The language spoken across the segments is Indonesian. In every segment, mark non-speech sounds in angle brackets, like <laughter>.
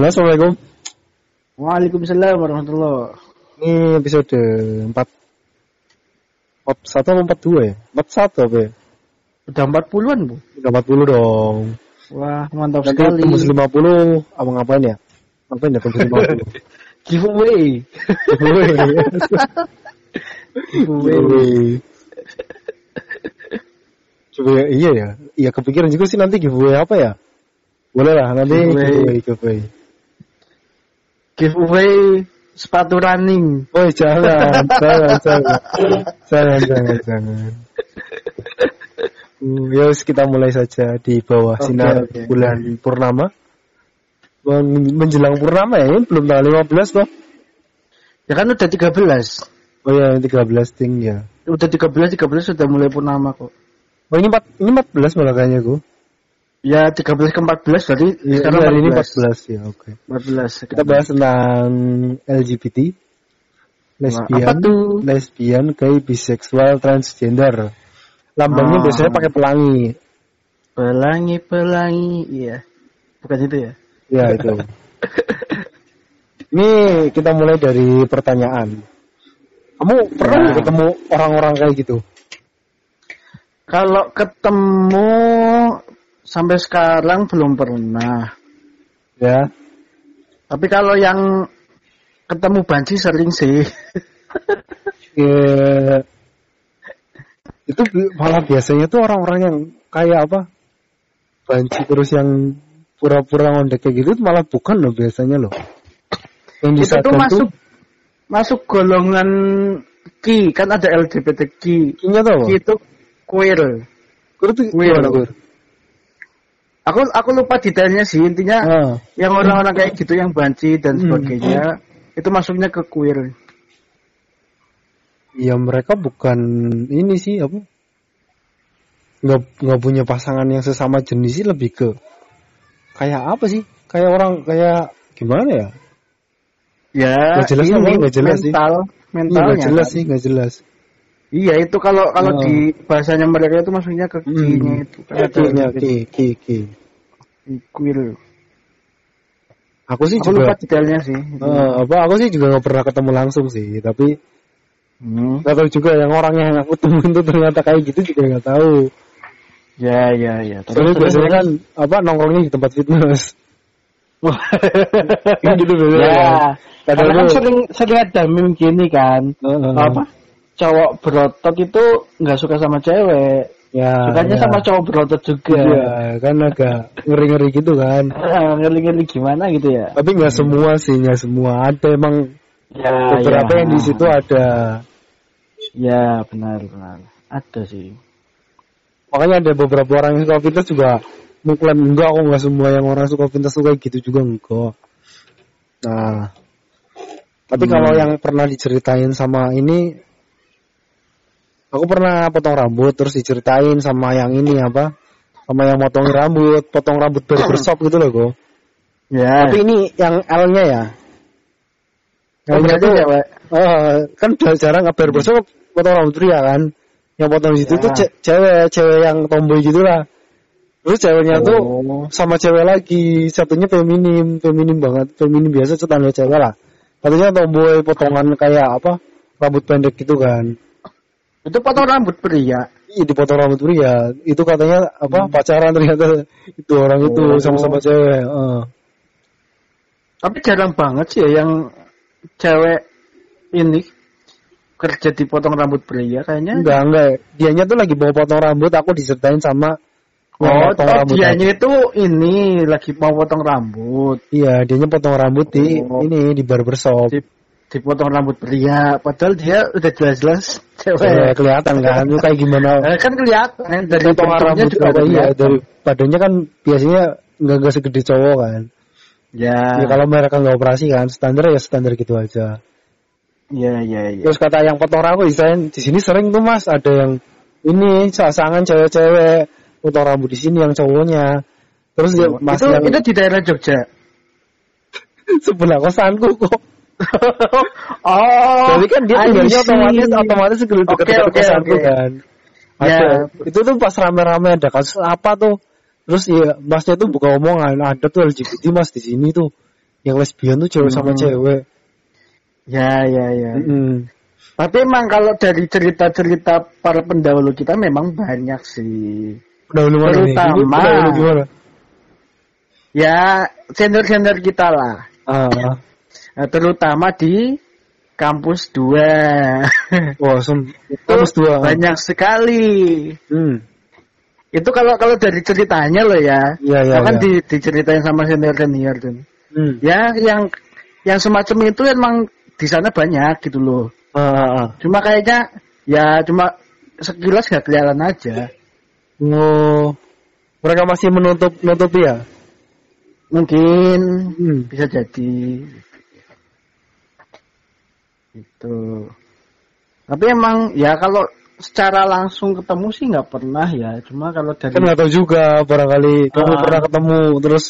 Halo, Assalamualaikum. Waalaikumsalam warahmatullah. Ini episode 4 41 atau 42 ya? 41 apa ya? Udah 40-an, Bu. Udah 40 dong. Wah, mantap Nanti sekali. tembus 50 apa ngapain ya? Ngapain ya tembus 50? <laughs> Giveaway. Giveaway. <laughs> Giveaway. Giveaway. Giveaway, iya ya. Iya kepikiran juga sih nanti giveaway apa ya? Boleh lah nanti Giveaway. giveaway giveaway. Giveaway sepatu running. Oh jangan, jangan, jangan, jangan, jangan, jangan. Hmm, ya kita mulai saja di bawah Oke, sinar oke. bulan purnama. Men- Menjelang purnama ya, belum tanggal 15 toh. Ya kan udah 13. Oh ya, 13 ting ya. Udah 13 13 sudah mulai purnama kok. Oh ini 4, ini 14 malah kayaknya gua. Ya 13 ke 14 berarti Iya, sekarang hari ini 14. 14 ya, oke. 14. Kita bahas tentang LGBT, lesbian, tuh? lesbian, gay, biseksual, transgender. Lambangnya Ah. biasanya pakai pelangi. Pelangi pelangi, iya. Bukan itu ya? Ya itu. <laughs> Ini kita mulai dari pertanyaan. Kamu pernah Ya. nggak ketemu orang-orang kayak gitu? Kalau ketemu sampai sekarang belum pernah. Ya. Tapi kalau yang ketemu banci sering sih. Ya, itu malah biasanya tuh orang-orang yang kayak apa? Banci terus yang pura-pura ngondek kayak gitu malah bukan loh biasanya loh. Yang itu tuh masuk masuk golongan Ki, kan ada tuh apa? Ki itu queer. Kur tuh Queer. Kur? Aku aku lupa detailnya sih, intinya Ah, yang orang-orang kayak gitu yang banci dan Hmm. sebagainya itu masuknya ke queer. ya mereka bukan ini sih apa? Nggak nggak punya pasangan yang sesama jenis sih lebih ke kayak apa sih? Kayak orang kayak gimana ya? Ya, Nggak jelas ini nggak jelas sih. mental, Iya, mentalnya. nggak jelas kan. sih, nggak jelas. Iya, itu kalau kalau Oh. di bahasanya mereka itu maksudnya ke ki-nya itu. Kinya, ki, ki, ki. queer. Aku sih Aku lupa juga, detailnya sih. eh, apa? Aku sih juga nggak pernah ketemu langsung sih, tapi Hmm. nggak tahu juga yang orang yang aku temuin tuh ternyata kayak gitu juga nggak tahu. Ya, ya, ya. Terus, Soalnya biasanya kan apa nongkrongnya di tempat fitness. Kan <laughs> gitu biasanya. ya. kan. Kadang Karena kan sering sering ada meme gini kan. Heeh. Apa? Cowok berotot itu nggak suka sama cewek. Ya. Sukanya ya. sama cowok berotot juga. Iya, kan agak ngeri-ngeri gitu kan. <laughs> Ah, Ngeri-ngeri gimana gitu ya? Tapi nggak semua sih, nggak semua. Ada emang Ya, beberapa ya. yang di situ ada. Ya, benar, benar. Ada sih. Makanya ada beberapa orang yang suka fitness juga mengklaim enggak kok nggak semua yang orang suka fitness suka gitu juga enggak. Nah, tapi Hmm. kalau yang pernah diceritain sama ini, aku pernah potong rambut terus diceritain sama yang ini apa, sama yang motongin rambut, potong rambut barbershop gitu loh kok. Ya. Tapi ini yang L-nya ya. Oh, L-nya berarti tuh, cewek. eh, kan jarang nggak barbershop potong rambut pria kan. Yang potong di situ Ya. tuh ce- cewek, cewek yang tomboy gitu lah. Terus ceweknya tuh Oh. sama cewek lagi, satunya feminim, feminim banget, feminim biasa tetangga cewek lah. Katanya tomboy potongan kayak apa, rambut pendek gitu kan. Itu potong rambut pria. Iya dipotong rambut pria, itu katanya apa pacaran ternyata itu orang itu Hmm. Oh. sama-sama cewek. eh. Tapi jarang banget sih ya yang cewek ini kerja dipotong rambut pria kayaknya. Enggak enggak, dianya tuh lagi bawa potong rambut, aku diceritain sama Oh, potong oh dianya itu ini lagi mau potong rambut. Iya, dianya potong rambut di Oh. ini di barbershop. Di, dipotong rambut pria, padahal dia udah jelas-jelas cewek. kelihatan kan, itu kayak gimana? Eh, kan kelihatan dari potongan bentuknya rambut juga ada iya dari badannya kan biasanya nggak nggak segede cowok kan. Ya, Ya kalau mereka nggak operasi kan standar ya standar gitu aja. ya, ya, ya. Terus kata yang potong rambut di sini sering tuh mas ada yang ini pasangan cewek-cewek potong rambut di sini yang cowoknya. Terus dia mas itu, yang itu di daerah Jogja. <laughs> sebelah kosanku kok. <laughs> oh, Jadi kan dia tinggalnya otomatis otomatis Oke, dekat-dekat oke, kosanku oke. kan. Ya. Ada. Itu tuh pas rame-rame ada kasus apa tuh. Terus ya masnya tuh buka omongan ada tuh LGBT mas di sini tuh. yang lesbian tuh cewek sama Hmm. cewek. Ya, ya, ya. Mm-mm. Tapi emang kalau dari cerita-cerita para pendahulu kita memang banyak sih. Pendahulu mana nih? Terutama- Ini pendahulu gimana? Ya, senior-senior kita lah. Ah, Nah, terutama di kampus 2. <laughs> wah, kampus dua. banyak sekali. Hmm. Itu kalau kalau dari ceritanya loh ya. Iya, iya, Ya kan iya. di, diceritain sama senior-senior tuh. Hmm. Ya, yang yang semacam itu emang di sana banyak gitu loh. Ah, ah. Cuma kayaknya ya cuma sekilas gak kelihatan aja. Oh, mereka masih menutup nutupi ya? Mungkin Hmm. bisa jadi itu. Tapi emang ya kalau secara langsung ketemu sih nggak pernah ya. Cuma kalau dari Kan nggak tahu juga barangkali kamu Ah. pernah ketemu terus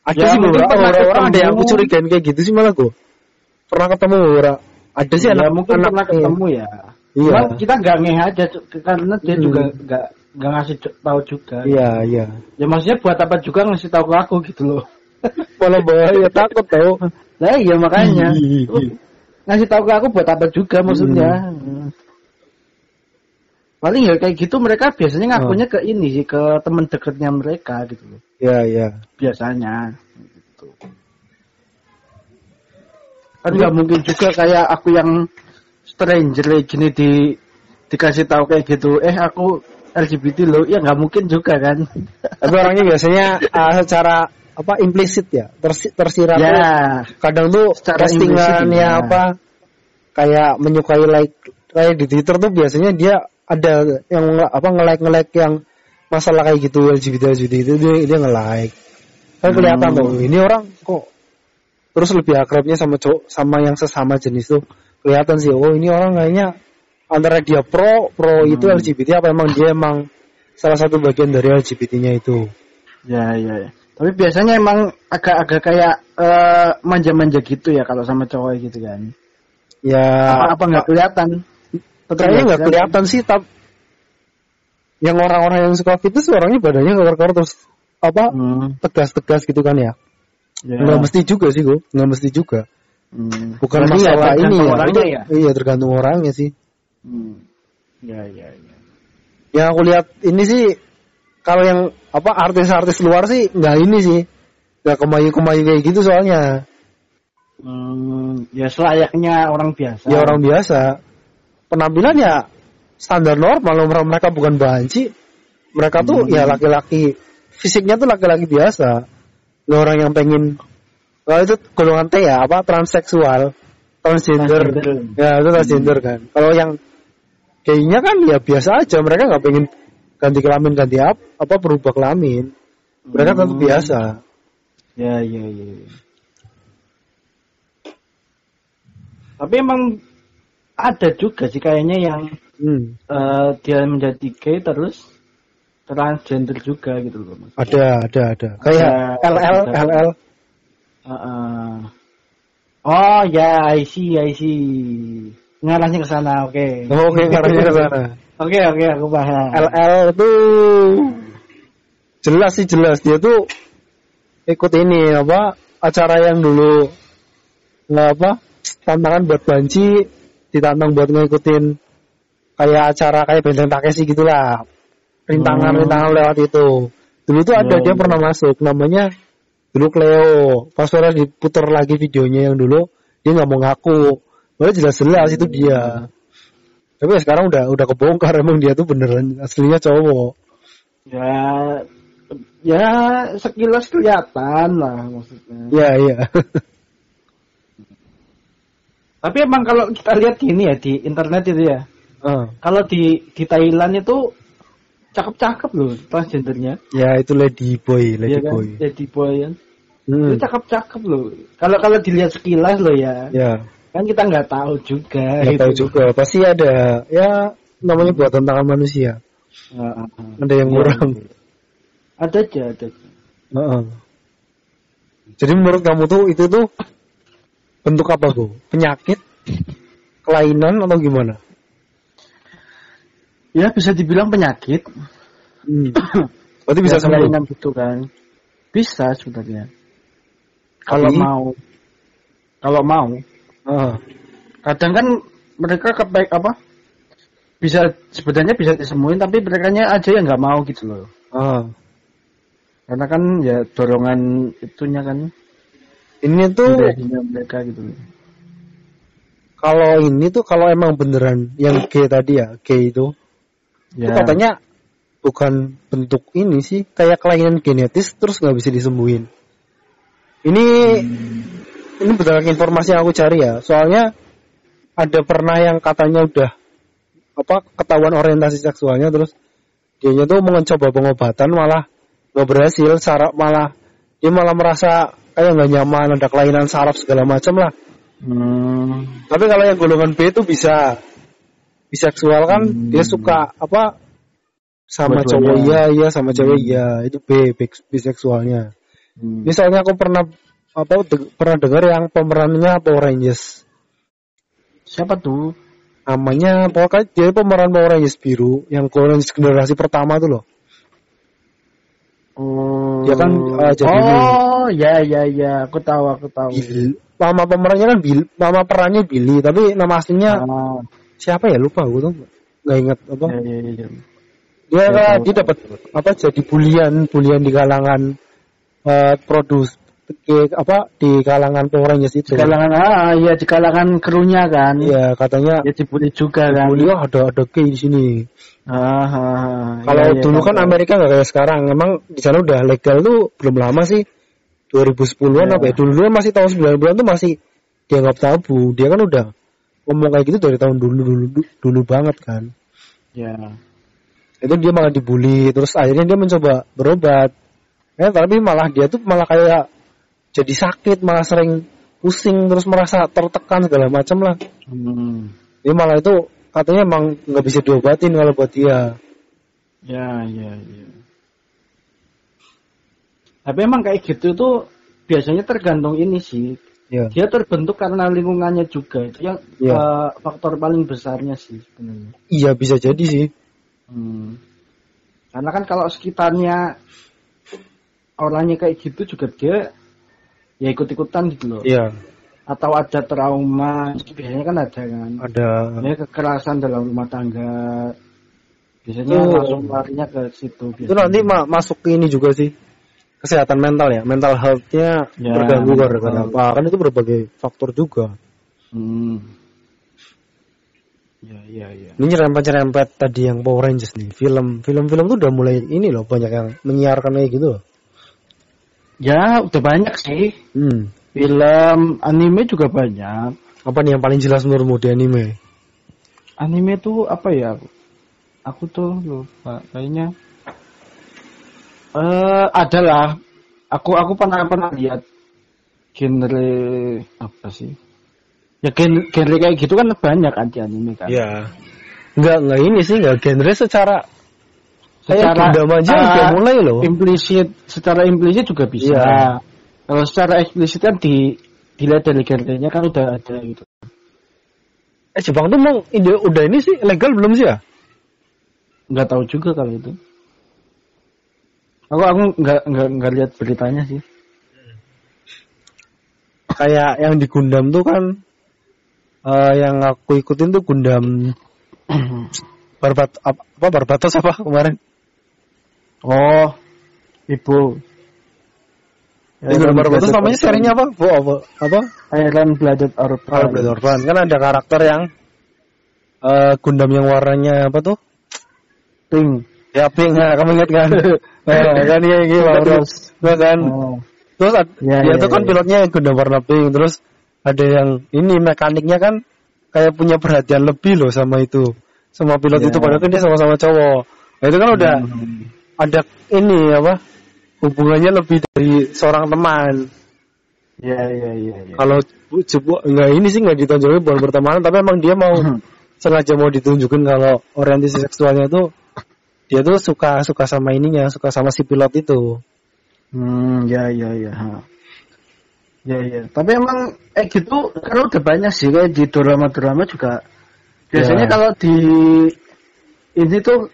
ada Ya, sih beberapa pernah orang-orang ada yang aku curigain kayak gitu sih malah gue pernah ketemu orang ada sih ya anak mungkin anak pernah ketemu ya. Iya. Cuma kita nggak ngeh aja karena dia Hmm. juga nggak nggak ngasih tahu juga. Iya iya. Ya maksudnya buat apa juga ngasih tahu ke aku gitu loh. Malah bahaya takut tau. Nah iya makanya. Ih. ngasih tahu ke aku buat apa juga maksudnya. Hmm. Paling ya kayak gitu mereka biasanya ngakunya ke ini sih ke teman dekatnya mereka gitu loh. Iya iya. Biasanya gitu. Kan nggak mungkin juga kayak aku yang stranger gini di dikasih tahu kayak gitu. Eh aku LGBT loh. Ya nggak mungkin juga kan. Tapi orangnya biasanya ah, <laughs> secara apa implisit ya tersi, tersirat ya. kadang tuh postingannya ya. apa kayak menyukai like kayak di Twitter tuh biasanya dia ada yang nge- apa nge-like nge-like yang masalah kayak gitu LGBT LGBT itu dia dia nge-like kan kelihatan Hmm. tuh ini orang kok terus lebih akrabnya sama cowok sama yang sesama jenis tuh kelihatan sih oh ini orang kayaknya antara dia pro pro itu Hmm. LGBT apa emang dia emang salah satu bagian dari LGBT-nya itu Ya, ya, ya. Tapi biasanya emang agak-agak kayak eh, manja-manja gitu ya kalau sama cowok gitu kan. ya apa nggak kelihatan? kayaknya nggak kelihatan sih tapi yang orang-orang yang suka fitness orangnya badannya keluar-keluar terus apa Hmm, tegas-tegas gitu kan ya ya. nggak mesti juga sih gue nggak mesti juga Hmm. bukan Berarti ya masalah ini ya orangnya Itu- ya. iya tergantung orangnya sih Hmm. Ya, ya, ya. yang aku lihat ini sih kalau yang apa artis-artis luar sih nggak ini sih. Nggak kemayu-kemayu kayak gitu soalnya. Hmm, ya selayaknya orang biasa. ya orang biasa. Penampilan ya standar normal mereka mereka bukan banci. Mereka tuh Hmm. ya laki-laki. Fisiknya tuh laki-laki biasa. Nggak orang yang pengen kalau itu golongan T ya apa transseksual. Transgender, Transgender. ya itu transgender kan. Kalau yang kayaknya kan ya biasa aja. Mereka nggak pengen ganti kelamin ganti apa apa berubah kelamin mereka tetap Hmm. biasa Ya, ya, ya. ya. Tapi emang ada juga sih kayaknya yang hmm. eh, dia menjadi gay terus transgender juga gitu loh. Mas. ada ada ada kayak Ada- LL ada. LL Heeh. Oh ya, I see, I see. Ngarahnya ke sana, oke. oh, oke karena ke <laughs> sana Oke, oke, aku paham. LL tuh jelas sih jelas. Dia tuh ikut ini apa acara yang dulu nggak apa tantangan buat banci ditantang buat ngikutin kayak acara kayak benteng Takeshi gitulah. Rintangan rintangan lewat itu. Dulu tuh ada Ya, dia pernah masuk namanya dulu Cleo. Pas diputer lagi videonya yang dulu dia nggak mau ngaku. Padahal jelas-jelas itu dia tapi ya sekarang udah udah kebongkar emang dia tuh beneran aslinya cowok Ya, ya sekilas kelihatan lah maksudnya. iya iya <laughs> Tapi emang kalau kita lihat gini ya di internet itu ya, Ah, kalau di di Thailand itu cakep-cakep loh transgendernya. ya itu lady boy lady Iya kan? boy Lady boy kan. Hmm, Itu cakep-cakep loh. Kalau kalau dilihat sekilas loh ya, ya kan kita nggak tahu juga. nggak gitu. tahu juga pasti ada ya namanya buatan tangan manusia ah, ah. ada yang Iya, kurang iya. Ada aja, ada. aja. Heeh. jadi menurut kamu tuh itu tuh bentuk apa bu penyakit kelainan atau gimana Ya bisa dibilang penyakit. hmm. <coughs> berarti bisa Ya, sembuh kelainan gitu kan. Bisa sebenarnya. Kalau mau. Kalau mau. Ah, Kadang kan mereka kepek apa? Bisa sebenarnya bisa disemuin tapi mereka aja yang nggak mau gitu loh. ah. Karena kan ya dorongan itunya kan Ini tuh mereka gitu loh. kalau ini tuh kalau emang beneran yang gay tadi ya, gay itu, Ya. itu katanya bukan bentuk ini sih, kayak kelainan genetis terus nggak bisa disembuhin. Ini ini berdasarkan informasi yang aku cari ya, soalnya ada pernah yang katanya udah apa ketahuan orientasi seksualnya terus dia tuh mencoba pengobatan malah nggak berhasil, saraf malah dia malah merasa kayak nggak nyaman, ada kelainan saraf segala macam lah. Hmm. Tapi kalau yang golongan B itu bisa biseksual kan Hmm. dia suka apa sama cowok iya iya sama cewek iya itu B bis- biseksualnya. Hmm. Misalnya aku pernah apa de- pernah dengar yang pemerannya Power Rangers Siapa tuh? namanya pokoknya dia pemeran Power Rangers biru yang generasi pertama tuh loh. Oh. Dia kan, uh, jadi Oh, ya ya ya, aku tahu aku tahu. Bill. Nama pemerannya kan Bill, nama perannya Billy tapi nama aslinya Ah, siapa ya lupa aku tuh nggak inget apa. ya, ya, ya, ya. dia Ya, kan dia dapat apa jadi bulian bulian di kalangan eh, produs ke- apa di kalangan Power Rangers itu Di kalangan ah ya di kalangan krunya kan. Iya katanya Ya dibully juga kan. bully oh, ada ada gay di sini Ah, ah, ah. kalau Ya, ya, dulu tahu, kan tahu. Amerika nggak kayak sekarang emang di sana udah legal tuh belum lama sih 2010-an Iya. apa ya dulu dulu masih tahun 90-an tuh masih dianggap tabu dia kan udah ngomong kayak gitu dari tahun dulu dulu dulu banget kan Ya. itu dia malah dibully terus akhirnya dia mencoba berobat ya tapi malah dia tuh malah kayak jadi sakit malah sering pusing terus merasa tertekan segala macam lah Hmm. dia malah itu katanya emang nggak bisa diobatin kalau buat dia Ya, ya, ya. Tapi emang kayak gitu tuh biasanya tergantung ini sih. ya Dia terbentuk karena lingkungannya juga. Itu yang Iya. eh, faktor paling besarnya sih sebenarnya. iya bisa jadi sih Hmm. Karena kan kalau sekitarnya orangnya kayak gitu juga dia ya ikut-ikutan gitu loh. iya Atau ada trauma, biasanya kan ada kan. ada Ya kekerasan dalam rumah tangga. Biasanya Itu- langsung larinya ke situ. itu nanti ma- masuk ke ini juga sih kesehatan mental ya mental health-nya Ya, terganggu karena apa kan itu berbagai faktor juga Hmm. Ya, ya, ya. ini nyerempet-nyerempet tadi yang Power Rangers nih film film-film tuh udah mulai ini loh banyak yang menyiarkan kayak gitu loh. Ya, udah banyak sih. Hmm. Film, anime juga banyak. Apa nih yang paling jelas menurutmu di anime? Anime tuh apa ya? Aku tuh lupa kayaknya. Eh, adalah aku aku pernah pernah lihat genre apa sih? Ya genre, genre kayak gitu kan banyak di anime kan. Iya. Enggak enggak ini sih enggak genre secara Secara, Gundam aja ah, udah mulai loh. Implisit, secara implisit juga bisa. Iya. Kalau secara eksplisit kan di dilihat dari genrenya kan udah ada gitu. Eh Jepang tuh mau udah ini sih legal belum sih ya? Nggak tahu juga kalau itu. Aku aku nggak nggak nggak lihat beritanya sih. <coughs> Kayak yang di Gundam tuh kan eh yang aku ikutin tuh Gundam <coughs> Barbat apa, apa Barbatos apa kemarin? Oh, ibu. Di Gundam Barbatos namanya serinya apa? Oh, apa? Apa? Iron Blooded Orphan. Kalau Blade Orphan kan ada karakter yang eh Gundam yang warnanya apa tuh? Pink. Ya pink, nah, kamu ingat kan? nah, <laughs> <laughs> kan iya gitu, Terus. kan. Oh. Terus Ya, dia ya, tuh kan ya. pilotnya Gundam warna pink, terus ada yang ini mekaniknya kan kayak punya perhatian lebih loh sama itu, sama pilot Ya. itu padahal kan dia sama-sama cowok. Nah, itu kan udah Hmm. Ada ini apa? Hubungannya lebih dari seorang teman. Ya ya ya. ya. Kalau coba enggak ini sih nggak ditonjolin bukan pertemanan, tapi emang dia mau sengaja mau ditunjukin kalau orientasi seksualnya tuh dia tuh suka suka sama ininya, suka sama si pilot itu. Hmm, ya ya ya. ha. Ya ya. Tapi emang eh gitu karena udah banyak sih kayak di drama-drama juga. Biasanya Ya. kalau di ini tuh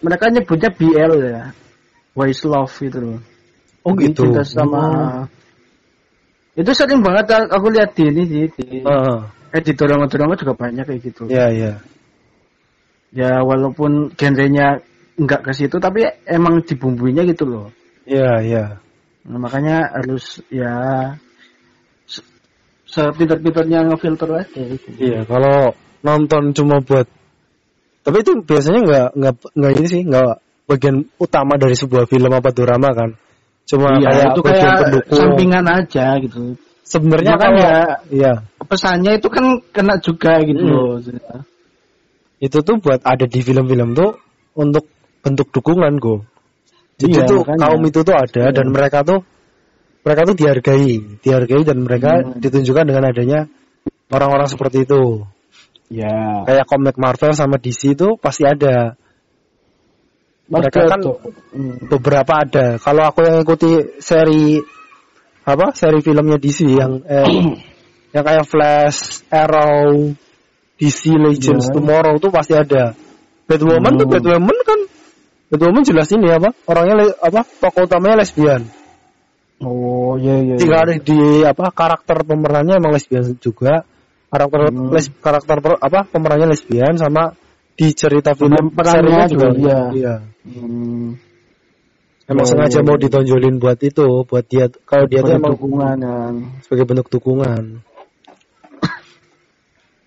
mereka nyebutnya BL ya. Wise love gitu loh. Oh gitu. Cinta sama Itu sering banget aku lihat di ini sih di Heeh. eh di dorong-dorong juga banyak kayak gitu. Iya, iya. Ya walaupun genrenya nggak ke situ tapi emang dibumbuinya gitu loh. Iya, iya. Nah, makanya harus ya se- sepintar-pintarnya ngefilter aja gitu. Iya, kalau nonton cuma buat tapi itu biasanya nggak nggak nggak ini sih nggak bagian utama dari sebuah film apa drama kan cuma Iya, kayak itu bagian kayak pendukung sampingan aja gitu. sebenarnya kan Makanya iya pesannya itu kan kena juga gitu Hmm. loh. itu tuh buat ada di film-film tuh untuk bentuk dukungan go jadi Iya, tuh makanya. kaum itu tuh ada Iya. dan mereka tuh mereka tuh dihargai dihargai dan mereka Hmm. ditunjukkan dengan adanya orang-orang seperti itu Ya. kayak komik Marvel sama DC itu pasti ada mereka kan Hmm. beberapa ada. Kalau aku yang ikuti seri apa seri filmnya DC yang eh, <clears throat> yang kayak Flash, Arrow, DC Legends Ya. Tomorrow itu pasti ada. Batwoman tuh Hmm. Batwoman kan Batwoman jelas ini apa orangnya apa tokoh utamanya lesbian. Oh iya iya. Tinggal iya. ada di apa karakter pemerannya emang lesbian juga. Karakter Hmm. les, karakter per- apa pemerannya lesbian sama di cerita film serinya juga iya. iya. Hmm. Emang Oh, sengaja iya, mau ditonjolin buat itu, buat dia kalau dia tuh Sebagai emang dukungan kan. sebagai bentuk dukungan.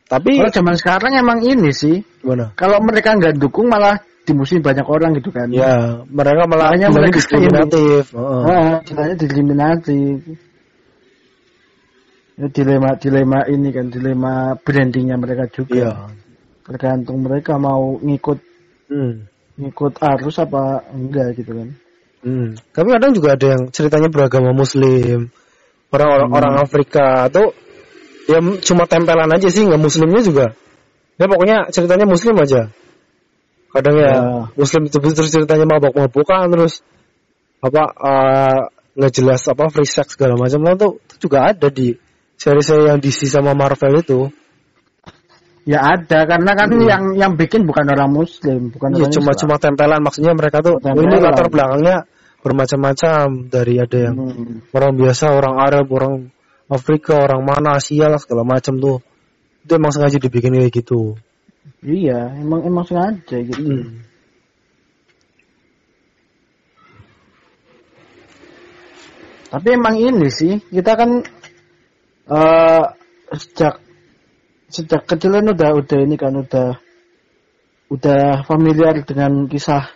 Tapi Kalau zaman sekarang emang ini sih. gimana? Kalau mereka nggak dukung malah dimusuhin banyak orang gitu kan. Ya, mereka malah mereka diskriminatif. Heeh. Nah, ceritanya diskriminasi. Ya, dilema dilema ini kan dilema brandingnya mereka juga. Iya. Tergantung mereka mau ngikut Hmm. ngikut arus apa enggak gitu kan. Hmm. Tapi kadang juga ada yang ceritanya beragama Muslim, orang-orang Hmm. orang Afrika atau ya cuma tempelan aja sih, nggak Muslimnya juga. Ya pokoknya ceritanya Muslim aja. Kadang ya, Ya. Muslim itu terus ceritanya mabok-mabokan terus apa eh, nggak jelas apa free sex segala macam lah tuh itu juga ada di seri-seri yang DC sama Marvel itu. Ya ada karena kan Hmm. yang yang bikin bukan orang muslim, bukan Iya orang cuma Islam. cuma tempelan maksudnya mereka tuh oh, ini Tempelan. latar belakangnya bermacam-macam dari ada yang Hmm. orang biasa, orang Arab, orang Afrika, orang mana Asia lah segala macam tuh. Itu emang sengaja dibikin kayak gitu. Iya, emang emang sengaja gitu. Hmm. Tapi emang ini sih kita kan eh sejak sejak kecil kan udah udah ini kan udah udah familiar dengan kisah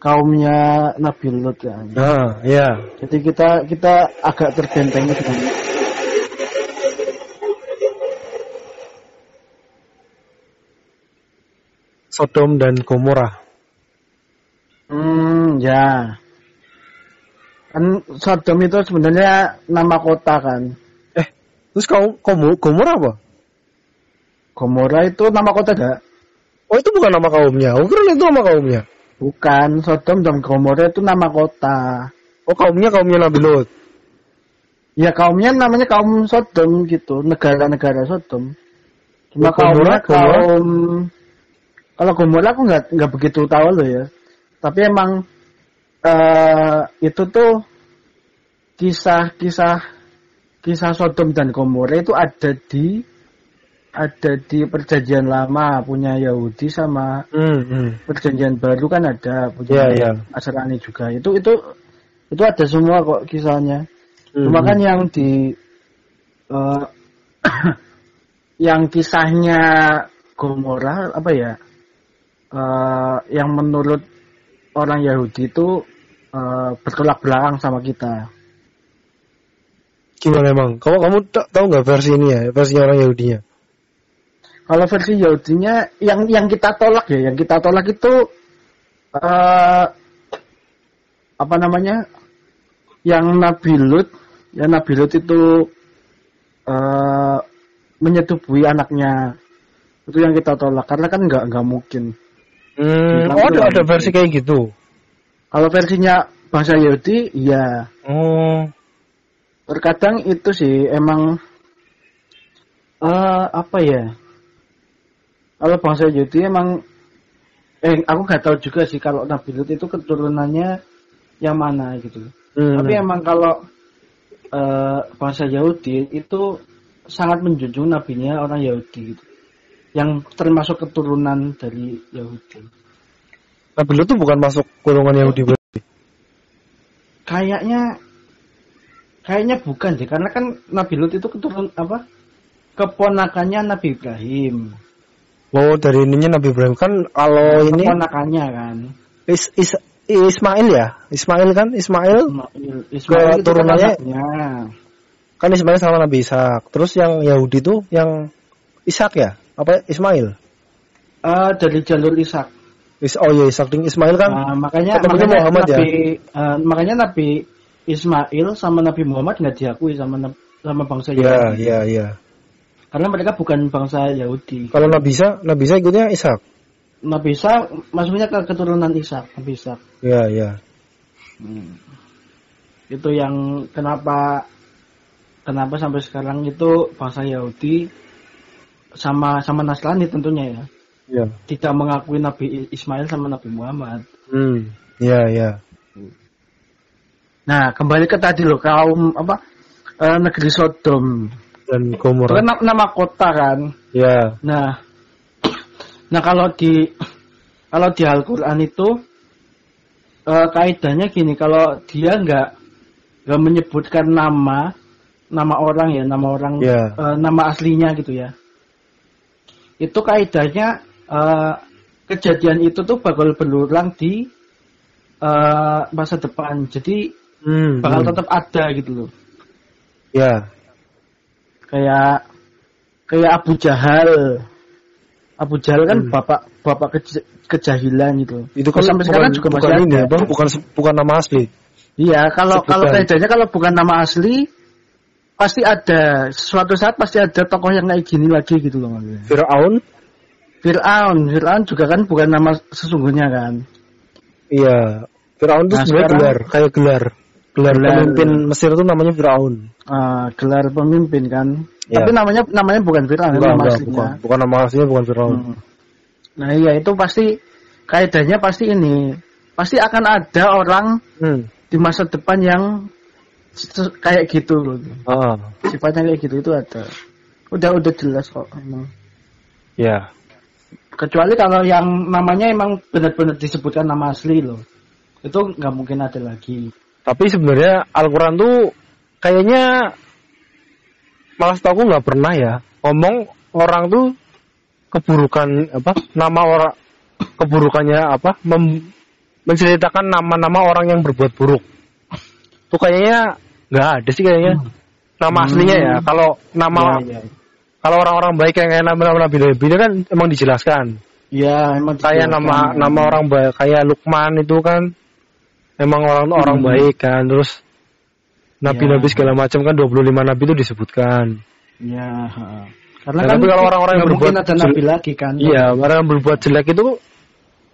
kaumnya Nabi Lut kan. Nah, ya. Jadi kita kita agak terbentengi dengan Sodom dan Gomora. Hmm, ya. Kan Sodom itu sebenarnya nama kota kan. Terus kaum Gomora apa? Gomora itu nama kota gak? Oh, itu bukan nama kaumnya. Oh, kira itu nama kaumnya. Bukan, Sodom dan Gomora itu nama kota. Oh, kaumnya kaumnya Nabi Lot. Ya kaumnya namanya kaum Sodom gitu, negara-negara Sodom. Cuma Oh, kaumnya kaum kalau Gomora aku nggak nggak begitu tahu loh ya. Tapi emang eh itu tuh kisah-kisah kisah Sodom dan Gomora itu ada di ada di perjanjian lama punya Yahudi sama Hmm, hmm. perjanjian baru kan ada punya Iya, iya. Nasrani juga. Itu itu itu ada semua kok kisahnya. Hmm, Cuma kan hmm. yang di eh, <coughs> yang kisahnya Gomora apa ya? eh, yang menurut orang Yahudi itu eh, bertolak belakang sama kita. Gimana emang? Kamu kamu ta- tahu nggak versi ini ya? Versi orang Yahudinya? Kalau versi Yahudinya yang yang kita tolak ya, yang kita tolak itu eh apa namanya? Yang Nabi Lut, yang Nabi Lut itu eh menyetubuhi anaknya. Itu yang kita tolak karena kan nggak nggak mungkin. Hmm, oh ada, ada versi kayak gitu. Kalau versinya bangsa Yahudi, iya. Oh, Terkadang itu sih emang eh apa ya? Kalau bangsa Yahudi emang eh aku nggak tahu juga sih kalau Nabi Lut itu keturunannya yang mana gitu. hmm. Tapi emang kalau eh, bangsa Yahudi itu sangat menjunjung nabinya orang Yahudi gitu. Yang termasuk keturunan dari Yahudi. Nabi Lut tuh bukan masuk golongan Yahudi berarti. Kayaknya kayaknya bukan deh karena kan Nabi Lut itu keturunan apa? Keponakannya Nabi Ibrahim. Oh dari ininya Nabi Ibrahim. Kan kalau ini Keponakannya kan. Is, Is, Ismail ya? Ismail kan? Ismail? Ismail, Ismail itu kan turunannya- kan Ismail sama Nabi Ishak. Terus yang Yahudi tuh yang Ishak ya? Apa Ismail? Eh, dari jalur Ishak. Is, oh iya Ishak. Ismail kan Nah, makanya makanya Muhammad ya? Nabi eh, makanya Nabi Ismail sama Nabi Muhammad nggak diakui sama sama bangsa Iya Yahudi. iya iya Karena mereka bukan bangsa Yahudi. kalau Nabi Isa Nabi Isa ikutnya Ishak Nabi Isa masuknya ke keturunan Ishak, Nabi Ishak. iya iya Hmm. Itu yang kenapa kenapa sampai sekarang itu bangsa Yahudi sama sama Nasrani tentunya ya iya tidak mengakui Nabi Ismail sama Nabi Muhammad. hmm iya iya Nah kembali ke tadi loh kaum apa eh, negeri Sodom. dan kan na- nama kota kan. iya Nah, nah kalau di kalau di Al-Quran itu eh, kaidahnya gini, kalau dia nggak nggak menyebutkan nama nama orang ya, nama orang Iya. eh, nama aslinya gitu ya. Itu kaidahnya eh, kejadian itu tuh bakal berulang di eh, masa depan. Jadi hmm, bakal hmm. tetap ada gitu loh. iya kayak kayak Abu Jahal. Abu Jahal kan Hmm. bapak bapak keja- kejahilan gitu. itu kan sampai sekarang juga bukan masih ini ada. apa bukan bukan nama asli Iya, kalau Sebutan. kalau kaidahnya kalau bukan nama asli pasti ada suatu saat pasti ada tokoh yang kayak gini lagi gitu loh maksudnya. Fir'aun Fir'aun, Fir'aun juga kan bukan nama sesungguhnya kan. iya Fir'aun tuh Nah, sebenarnya gelar kayak gelar gelar Gelar. pemimpin Mesir itu namanya Fir'aun Ah, gelar pemimpin kan. Iya. Tapi namanya namanya bukan Fir'aun, bukan, nama bukan, aslinya. bukan, bukan nama aslinya bukan Fir'aun Hmm. Nah iya itu pasti kaidahnya pasti ini pasti akan ada orang hmm. di masa depan yang kayak gitu loh. Ah, Sifatnya kayak gitu itu ada. Udah udah jelas kok emang. ya Kecuali kalau yang namanya emang benar-benar disebutkan nama asli loh. Itu nggak mungkin ada lagi. Tapi sebenarnya Al-Quran tuh kayaknya malah aku nggak pernah ya ngomong orang tuh keburukan apa nama orang keburukannya apa mem- menceritakan nama-nama orang yang berbuat buruk. Tuh kayaknya nggak ada sih kayaknya nama Hmm. aslinya ya. Kalau nama Iya, iya. kalau orang-orang baik yang kayak nama-nama Nabi Nabi kan emang dijelaskan. Iya, emang Kayak nama nama orang baik kayak Lukman itu kan emang orang orang Hmm. baik kan terus nabi-nabi Ya. segala macam kan 25 nabi itu disebutkan. Iya. ha. Karena Nah, kan tapi kalau orang-orang yang berbuat ada nabi lagi kan. Iya, orang yang berbuat jelek itu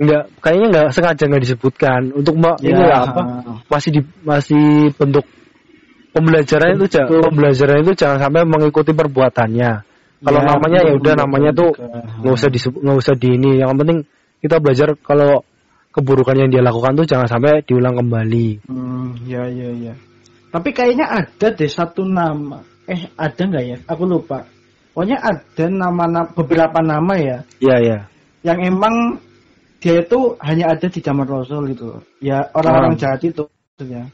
nggak kayaknya nggak sengaja nggak disebutkan untuk ma- Ya, ini apa masih di masih bentuk pembelajaran itu pembelajaran itu jangan sampai mengikuti perbuatannya. Kalau Ya, namanya ya udah namanya tuh nggak usah disebut nggak usah di ini. Yang penting kita belajar kalau keburukan yang dia lakukan tuh jangan sampai diulang kembali. Hmm, ya ya ya. Tapi kayaknya ada deh satu nama. Eh, ada nggak ya? Aku lupa. Pokoknya ada nama, nama beberapa nama ya Iya ya. yang emang dia itu hanya ada di zaman Rasul gitu. Ya orang-orang Ah. jahat itu maksudnya.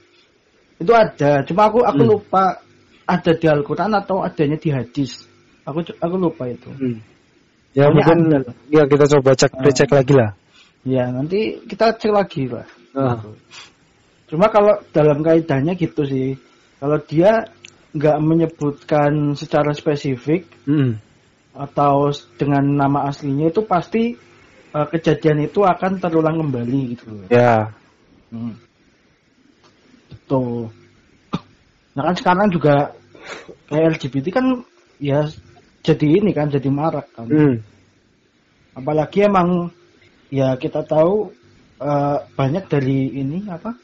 Itu ada. Cuma aku aku Hmm. lupa ada di Al-Qur'an atau adanya di hadis. Aku aku lupa itu. Hmm. Ya Pokoknya mungkin ada ya kita coba cek Ah. cek lagi lah. Ya, nanti kita cek lagi lah. Ah. Cuma kalau dalam kaitannya gitu sih. Kalau dia nggak menyebutkan secara spesifik Mm. atau dengan nama aslinya itu pasti eh, kejadian itu akan terulang kembali gitu. Ya. Hmm. Tuh. <coughs> Nah kan sekarang juga kayak LGBT kan ya jadi ini kan jadi marak kan. Hmm. Apalagi emang ya kita tahu eh, banyak dari ini apa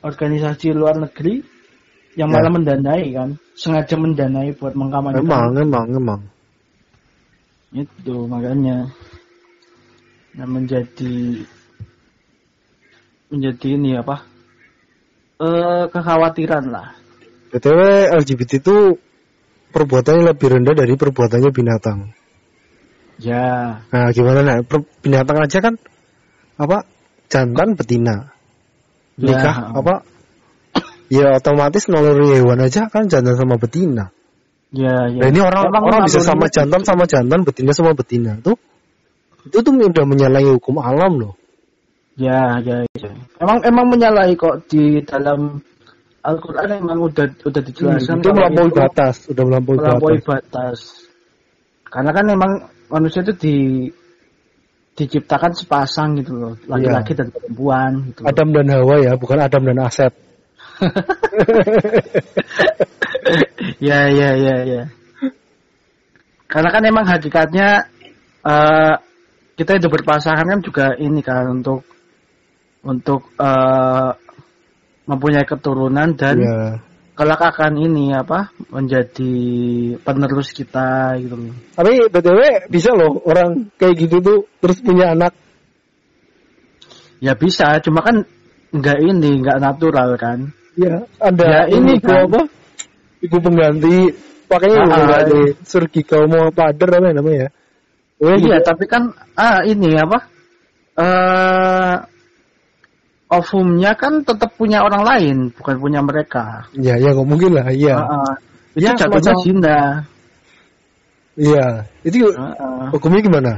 organisasi luar negeri yang Ya. malah mendanai kan, sengaja mendanai buat mengkampanyekan Emang emang emang. itu makanya nah, menjadi menjadi ini apa eh kekhawatiran lah BTW LGBT itu perbuatannya lebih rendah dari perbuatannya binatang. Ya. Nah, gimana nah? Binatang aja kan apa? Jantan betina. Ya. Nikah apa? Ya otomatis naluri hewan aja kan jantan sama betina. Ya, ya. Nah, ini orang Emang orang bisa sama jantan sama jantan, betina sama betina. Tuh itu tuh udah menyalahi hukum alam loh. Ya, ya, ya. Emang emang menyalahi kok di dalam Al-Qur'an emang udah udah dijelaskan itu kalau melampaui itu batas, udah melampaui, melampaui batas. batas. Karena kan memang manusia itu di diciptakan sepasang gitu loh, laki-laki dan perempuan gitu. Adam dan Hawa ya, bukan Adam dan Asep. <laughs> ya, ya, ya, ya. Karena kan emang hakikatnya eh kita hidup berpasangan kan juga ini kan untuk untuk eh mempunyai keturunan dan Ya. Kelak akan ini apa menjadi penerus kita gitu loh. Tapi btw bisa loh orang kayak gitu tuh terus punya anak. Ya bisa, cuma kan nggak ini, nggak natural kan. Ya, ada Ya, ini kan. apa? Ibu pengganti pakainya Ah, pengganti surgi kau mau pader apa namanya ya? Oh, iya, gitu. tapi kan ah ini apa? Eh ovumnya kan tetap punya orang lain, bukan punya mereka. Ya, ya nggak mungkin lah, iya. Ah. itu Ya, jatuhnya zina. Iya. Itu ah. hukumnya gimana?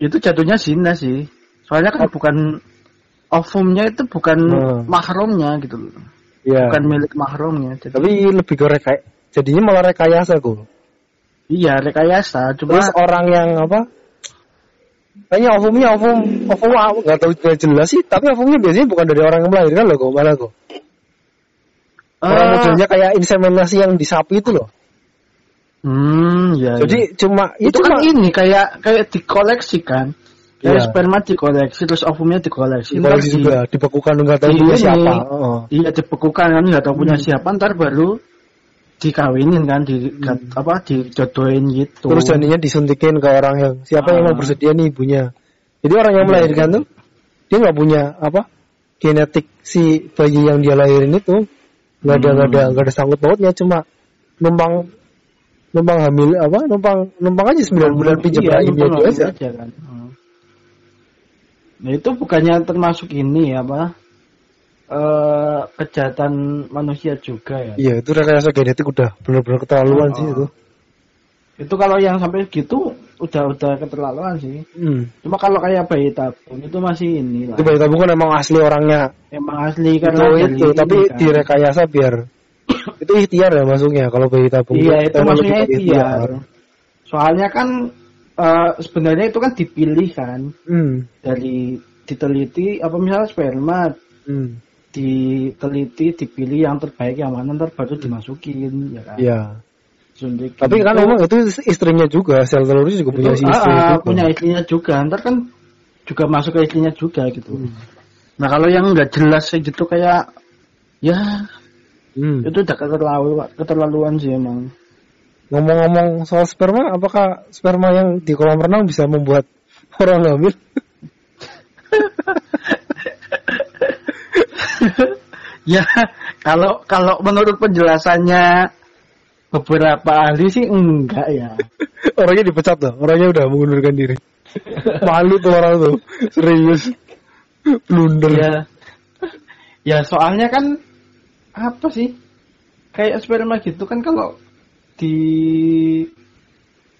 Itu jatuhnya zina sih. Soalnya kan bukan ovumnya itu bukan Hmm. mahramnya gitu loh. Iya. Bukan milik mahramnya. Jadi, Tapi lebih ke rekay jadinya malah rekayasa kok. iya rekayasa, cuma Terus orang yang apa? Kayaknya ovumnya ovum ovum ah, nggak tahu nggak jelas sih, tapi ovumnya biasanya bukan dari orang yang melahirkan loh kok, malah kok. Orang eh, modelnya kayak inseminasi yang di sapi itu loh. Hmm, ya. Jadi ya. cuma itu cuma kan ini kayak kayak dikoleksi kan. Kayak Iya. sperma dikoleksi terus ovumnya dikoleksi. Ntar koleksi di- juga dibekukan nggak tahu punya siapa. Oh. Iya dibekukan kan nggak tahu punya Hmm. siapa ntar baru dikawinin kan di gat- apa dijodohin gitu. Terus jadinya disuntikin ke orang yang siapa yang Ah. mau bersedia nih ibunya. Jadi orang yang Iya. melahirkan tuh dia nggak punya apa genetik si bayi yang dia lahirin itu nggak ada nggak ada Hmm. nggak ada sangkut pautnya cuma numpang numpang hamil apa numpang numpang aja 9 bulan pinjam Iya, dia aja aja. kan. Hmm. Nah itu bukannya termasuk ini apa? Eh kejahatan manusia juga ya. Iya itu rekayasa genetik udah benar-benar keterlaluan Oh. sih itu. Itu kalau yang sampai gitu udah udah keterlaluan sih. Hmm. Cuma kalau kayak bayi tabung itu masih ini lah. Itu bayi tabung kan emang asli orangnya Emang asli itu karena dari itu tapi kan. direkayasa biar <coughs> itu ikhtiar ya masuknya kalau bayi tabung Iya itu maksudnya ikhtiar. Soalnya kan eh, sebenarnya itu kan dipilih kan Hmm. dari diteliti apa misalnya sperma Hmm. Diteliti dipilih yang terbaik yang mana ntar baru dimasukin ya kan. Iya. Suntikin. Tapi kan Itu- emang itu istrinya juga, sel telurnya juga punya itu, si ah, istri ah, juga. punya istrinya juga ntar kan juga masuk ke istrinya juga gitu. Hmm. Nah kalau yang nggak jelas gitu kayak ya Hmm. itu udah keterlaluan keterlaluan sih emang. Ngomong-ngomong soal sperma, apakah sperma yang di kolam renang bisa membuat <laughs> orang hamil? <laughs> <laughs> Ya, kalau kalau menurut penjelasannya beberapa ahli sih enggak ya. <laughs> Orangnya dipecat loh, orangnya udah mengundurkan diri. <laughs> Malu tuh orang tuh, serius. Blunder. Ya, ya soalnya kan apa sih? Kayak sperma gitu kan kalau di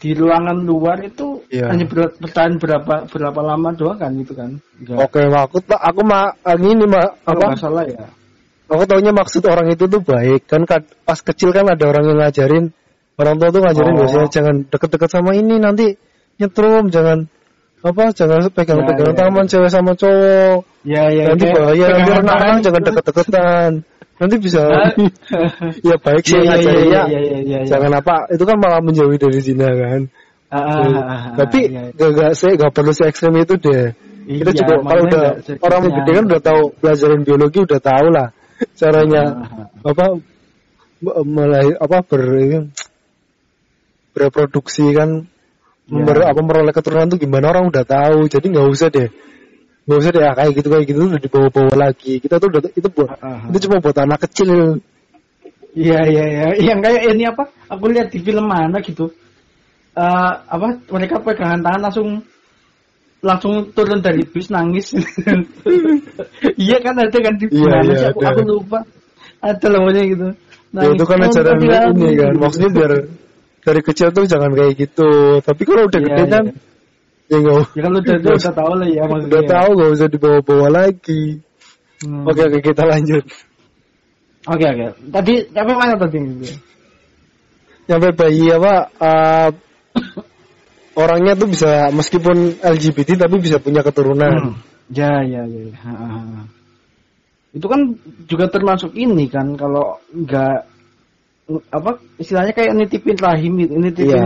di ruangan luar itu Iya. hanya ber- bertahan berapa berapa lama doang kan gitu kan? Oke, Mak. aku aku mah ini mah apa? nggak salah ya. Aku taunya maksud orang itu tuh baik kan pas kecil kan ada orang yang ngajarin orang tua tuh ngajarin Oh. biasanya jangan deket-deket sama ini nanti nyetrum jangan apa jangan pegang-pegang Ya, ya, tangan cewek sama cowok Ya ya. nanti kayak bahaya nanti renang jangan gitu. deket-deketan nanti bisa Hah? <laughs> ya baik sih Iya, iya, ngajarinnya iya, iya, iya, iya. jangan apa itu kan malah menjauhi dari zina kan Ah, ah, ah, ah, tapi iya. gak gak saya gak perlu se ekstrem itu deh kita Iya, juga kalau makanya udah orang iya. gede kan udah tahu pelajaran biologi udah tahu lah caranya Ah, apa mulai apa ber bereproduksi kan Ya. member- apa meroleh keturunan tuh gimana orang udah tahu jadi nggak usah deh nggak usah deh kayak gitu kayak gitu udah dibawa-bawa lagi kita tuh udah itu buat Ah, ah, itu cuma buat anak kecil Iya iya iya. Yang kayak ini apa? Aku lihat di film mana gitu. Eh apa? Mereka pegangan tangan langsung langsung turun dari bis nangis. <laughs> iya kan ada kan di Iya, iya? Aku, aku lupa. Ada namanya gitu. Ya, itu kan ajaran tadi aku- ini kan. Maksudnya biar dari kecil tuh jangan kayak gitu. Tapi kalau udah Iya, gede kan, ya Ya kan lu udah, udah, udah tahu lah ya maksudnya. udah tahu nggak usah dibawa-bawa lagi. Hmm. Oke oke kita lanjut. Oke oke. Tadi sampai mana tadi? Nyampe bayi apa? uh, orangnya tuh bisa meskipun LGBT tapi bisa punya keturunan. Hmm. Ya ya ya. ya. Ha, ha, ha. Itu kan juga termasuk ini kan kalau nggak apa istilahnya kayak nitipin rahim gitu, nitipin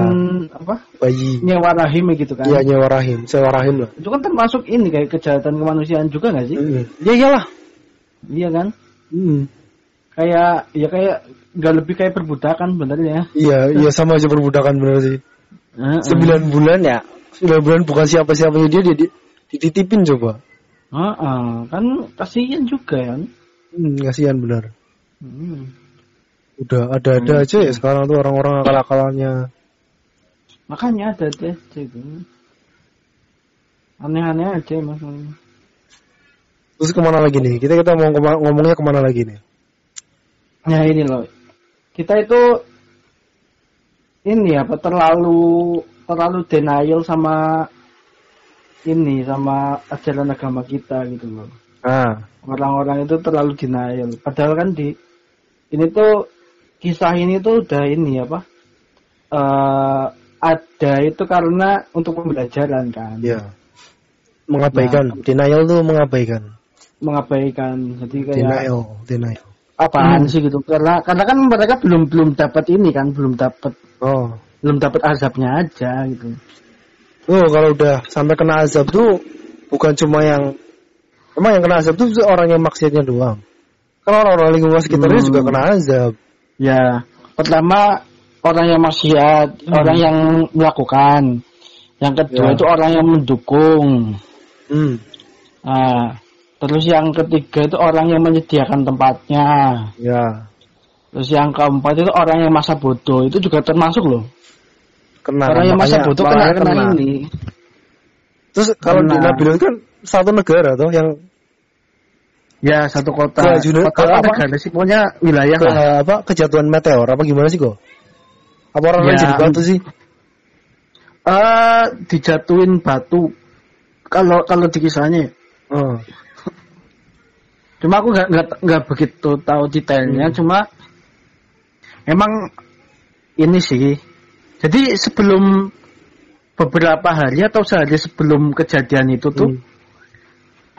apa Bayi. nyewa rahim gitu kan. Iya nyewa rahim, sewa rahim lah. Itu kan termasuk ini kayak kejahatan kemanusiaan juga nggak sih? Mm. Ya iyalah. Iya kan? Mm. Kayak ya kayak nggak lebih kayak perbudakan sebenarnya. Iya, iya sama aja perbudakan bener sih. Sembilan bulan ya. Sembilan bulan bukan siapa-siapanya dia, dia di- dititipin coba. Heeh, kan kasihan juga kan. Hmm, kasihan benar. Hmm. Udah ada-ada aja ya sekarang tuh orang-orang akal-akalannya. Makanya ada deh gitu. Aneh-aneh aja maksudnya. Terus ke mana lagi nih? Kita kita mau ngomongnya ke mana lagi nih? Nah ini loh, kita itu ini apa terlalu terlalu denial sama ini sama ajaran agama kita gitu loh. Ah, Orang-orang itu terlalu denial. Padahal kan di ini tuh kisah ini tuh udah ini apa? eh ada itu karena untuk pembelajaran kan, iya. Mengabaikan, denial tuh mengabaikan. mengabaikan. Jadi kayak Denial, denial. apaan sih gitu? Karena karena kan mereka belum belum dapat ini kan, belum dapat Oh. belum dapat azabnya aja gitu. Oh, kalau udah sampai kena azab tuh bukan cuma yang emang yang kena azab tuh orang yang maksiatnya doang. Kalau orang-orang lingkungan sekitarnya Hmm. juga kena azab. Ya, pertama orang yang maksiat, orang yang melakukan. Yang kedua Ya. itu orang yang mendukung. Hmm. Nah, terus yang ketiga itu orang yang menyediakan tempatnya. Ya, Terus yang keempat itu orang yang masa bodoh itu juga termasuk loh. kena. orang yang masa bodoh kena, kena ini. Terus kalau di Kena. Itu kan satu negara tuh yang Ya satu kota. Ke Juni- kota ke apa negara sih pokoknya wilayah ke, lah. apa kejatuhan meteor apa gimana sih kok? Apa orang lain Ya. jadi batu sih? Eh dijatuhin batu. Kalau kalau di kisahnya. Oh. Cuma aku nggak nggak nggak begitu tahu detailnya. Cuma emang ini sih. Jadi sebelum beberapa hari atau sehari sebelum kejadian itu tuh Hmm.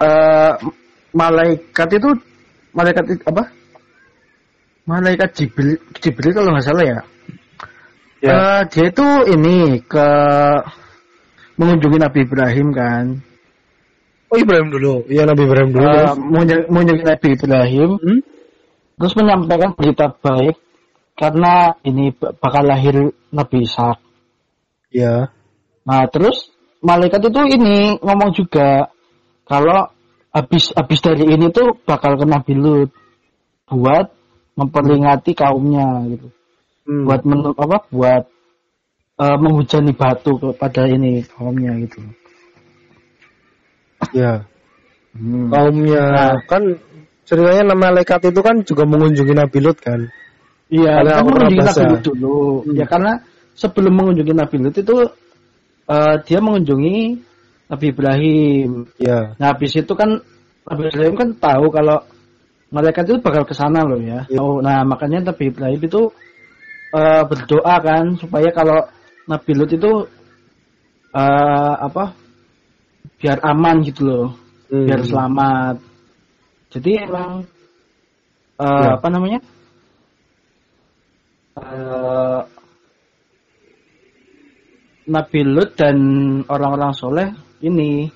eh malaikat itu malaikat itu apa? Malaikat Jibril Jibril kalau nggak salah ya. Ya. Eh, dia itu ini ke mengunjungi Nabi Ibrahim kan. Oh Ibrahim dulu. Iya Nabi Ibrahim dulu. Terus. mengunjungi mengunjungi Nabi Ibrahim Hmm? terus menyampaikan berita baik karena ini bakal lahir Nabi Ishak. Ya. Nah, terus malaikat itu ini ngomong juga kalau habis habis dari ini tuh bakal kena bilut buat memperingati kaumnya gitu. Hmm. Buat men, apa buat eh, menghujani batu kepada ini kaumnya gitu. Ya. Hmm. Kaumnya Nah. kan ceritanya nama malaikat itu kan juga mengunjungi Nabi Lut kan. Iya, kan mengunjungi. Nabi Lut dulu. Hmm. Ya karena sebelum mengunjungi Nabi Lut itu eh, dia mengunjungi Nabi Ibrahim. Ya. Nah, habis itu kan Nabi Ibrahim kan tahu kalau malaikat itu bakal ke sana loh ya. Iya. Oh, nah, makanya Nabi Ibrahim itu eh, berdoa kan supaya kalau Nabi Lut itu eh, apa? biar aman gitu loh, Hmm. biar selamat. Jadi emang eh, Ya. apa namanya? Eh, Nabi Lut dan orang-orang soleh ini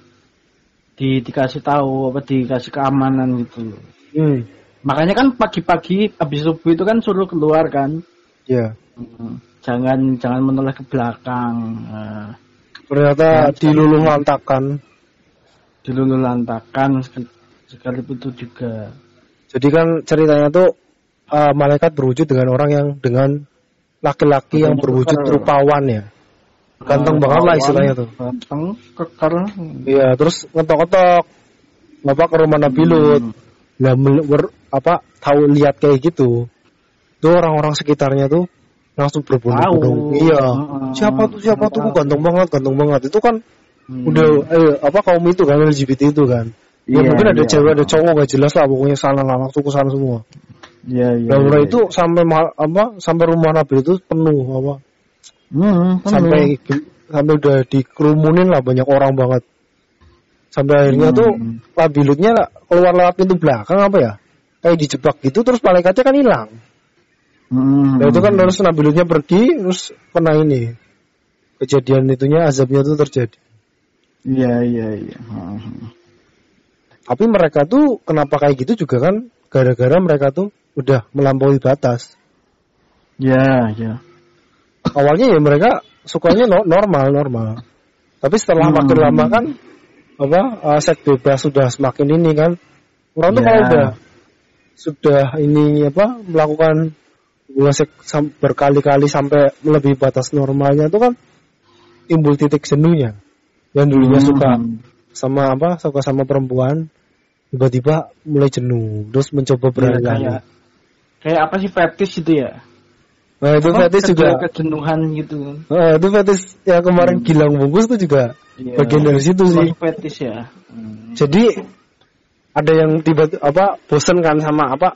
di dikasih tahu apa dikasih keamanan gitu. Hmm. Makanya kan pagi-pagi habis subuh itu kan suruh keluar kan. Ya. Hmm. Jangan jangan menoleh ke belakang. Nah, Ternyata Ya, diluluh lantakan. diluluh lantakan sekali itu juga. Jadi kan ceritanya tuh uh, malaikat berwujud dengan orang yang dengan laki-laki yang berwujud rupawan ya. Ganteng banget lah istilahnya tuh. Ganteng, keker. Iya, terus ngetok-ngetok. Bapak ke rumah Nabi Lut. Hmm. Nah, ber- apa tahu lihat kayak gitu. Tuh orang-orang sekitarnya tuh langsung berbondong-bondong. Iya. Siapa tuh siapa tuh ganteng banget, ganteng banget. Itu kan Hmm. udah eh, apa kaum itu kan LGBT itu kan. Ya Iya, mungkin ada iya. cewek ada cowok gak jelas lah pokoknya sana lah langsung ke sana semua. Iya, iya. Nah, iya, mulai iya. itu sampai apa sampai rumah Nabi itu penuh apa Hmm, penuh. sampai sampai udah dikerumunin lah banyak orang banget. Sampai akhirnya Hmm. tuh Nabilutnya keluar lewat pintu belakang apa ya? Kayak dijebak gitu terus malaikatnya kan hilang. Hmm. Nah itu kan terus Nabilutnya pergi terus kena ini kejadian itunya azabnya tuh terjadi. Iya, iya, iya. Hmm. Tapi mereka tuh kenapa kayak gitu juga kan gara-gara mereka tuh udah melampaui batas. Iya, iya. Awalnya ya mereka sukanya no- normal normal. Tapi setelah Hmm. makin lama kan apa uh, seks bebas sudah semakin ini kan orang tuh Ya. kalau udah sudah ini apa melakukan hubungan seks berkali-kali sampai melebihi batas normalnya itu kan timbul titik jenuhnya. Yang dulunya Hmm. suka sama apa suka sama perempuan tiba-tiba mulai jenuh terus mencoba Iya, berani kayak kayak apa sih fetish itu ya? Nah itu Apa, fetish juga kejenuhan gitu. Eh, itu fetish yang kemarin Gilang bungkus tuh juga Iya. bagian dari situ sih. Fetish ya. Hmm. Jadi ada yang tiba apa bosen kan sama apa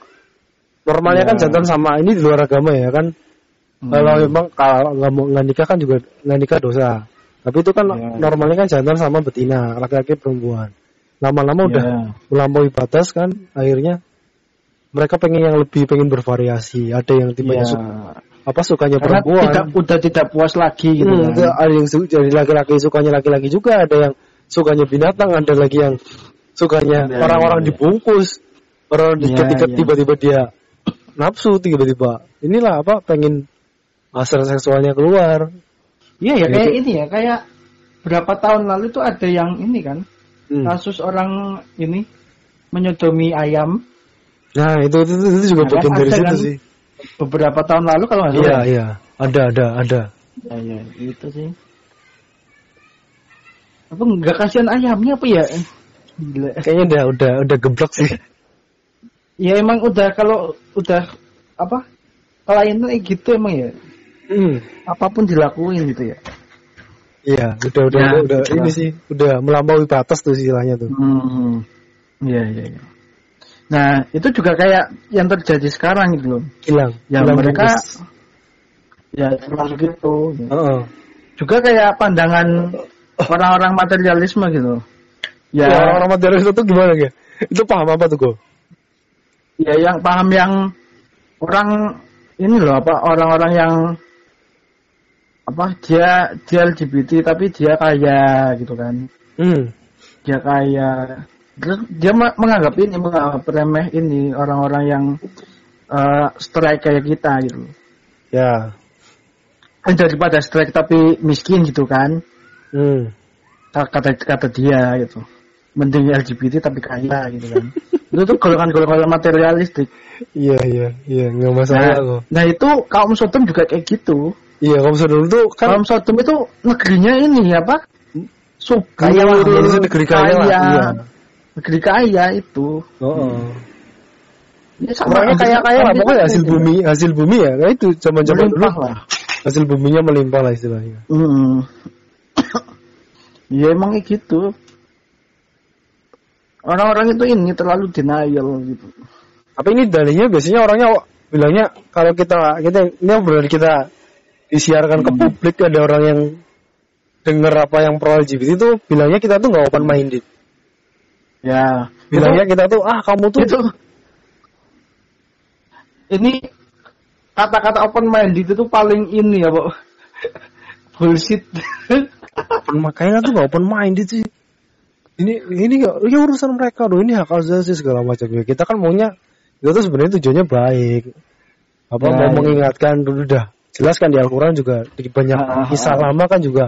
normalnya Iya. kan jantan sama ini di luar agama ya kan. Hmm. Kalau memang kalau nggak mau nggak nikah kan juga nggak nikah dosa. Tapi itu kan Iya. normalnya kan jantan sama betina, laki-laki perempuan. Lama-lama udah Iya. melampaui batas kan, akhirnya mereka pengen yang lebih pengen bervariasi. Ada yang tipenya Iya. su- apa sukanya Karena perempuan. tidak udah tidak puas lagi gitu Hmm, kan. itu ada yang su- jadi laki-laki sukanya laki-laki juga, ada yang sukanya binatang, ada lagi yang sukanya Iya, orang-orang iya, iya. dibungkus. Orang Iya, ketika iya. tiba-tiba dia nafsu tiba-tiba. Inilah apa pengen hasrat seksualnya keluar. Iya ya kayak Gitu. ini ya kayak berapa tahun lalu tuh ada yang ini kan Hmm. kasus orang ini menyodomi ayam Nah, itu itu, itu, itu juga Nah, bagian kan dari situ kan? sih. Beberapa tahun lalu kalau nggak Iya, salah. iya. Ada, ada, ada. Ya, ya, itu sih. Apa nggak kasihan ayamnya apa ya? Gila. Kayaknya udah udah udah geblek sih. Ya emang udah kalau udah apa kliennya gitu emang ya Hmm. apa pun dilakuin gitu ya. Iya, udah udah Ya, udah, udah betul. ini sih, udah melampaui batas tuh istilahnya tuh. Hmm. Iya iya. iya. Nah itu juga kayak yang terjadi sekarang gitu loh. Hilang. Ya hilang mereka bungkus. ya termasuk itu. Heeh. Juga kayak pandangan orang-orang materialisme gitu. Ya, Ya, orang-orang materialis itu gimana ya? Itu paham apa tuh, Go? ya yang paham yang orang ini loh apa orang-orang yang apa dia dia LGBT tapi dia kaya gitu kan. Hmm. Dia kaya. Dia menganggap ini menganggap remeh ini orang-orang yang eh, strike kayak kita gitu. Ya. Eh, daripada strike tapi miskin gitu kan. Hmm. kata kata dia gitu mending LGBT tapi kaya gitu kan <laughs> itu tuh golongan-golongan materialistik Iya, iya, iya, nggak masalah nah, kok. nah itu kaum Sodom juga kayak gitu Iya, kamu saudara tuh kan kaum Sodom itu negerinya ini apa subur Kaya lah, negeri kaya lah, iya. Negeri kaya itu Oh, ya, sama Orangnya hampir- kaya-kaya lah, pokoknya hasil gitu. bumi, hasil bumi ya, kayak itu zaman-zaman dulu. Melimpah lah Hasil buminya melimpah lah istilahnya. Hmm. <coughs> ya emang kayak gitu orang-orang itu ini terlalu denial gitu Tapi ini dalihnya biasanya orangnya bilangnya kalau kita kita ini benar kita disiarkan ke Hmm. publik ada orang yang dengar apa yang pro LGBT itu bilangnya kita tuh nggak open minded. Ya Bilangnya kita tuh ah kamu tuh itu ini kata-kata open minded itu paling ini ya Pak <laughs> bullshit open makanya tuh nggak open minded sih. Ini ini ini urusan mereka loh ini hak asasi segala macam ya. Kita kan maunya itu tuh sebenarnya tujuannya baik. Apa Ya, mau ya. mengingatkan dulu dah. Jelas kan di Al-Quran juga di banyak Ah, kisah ah. lama kan juga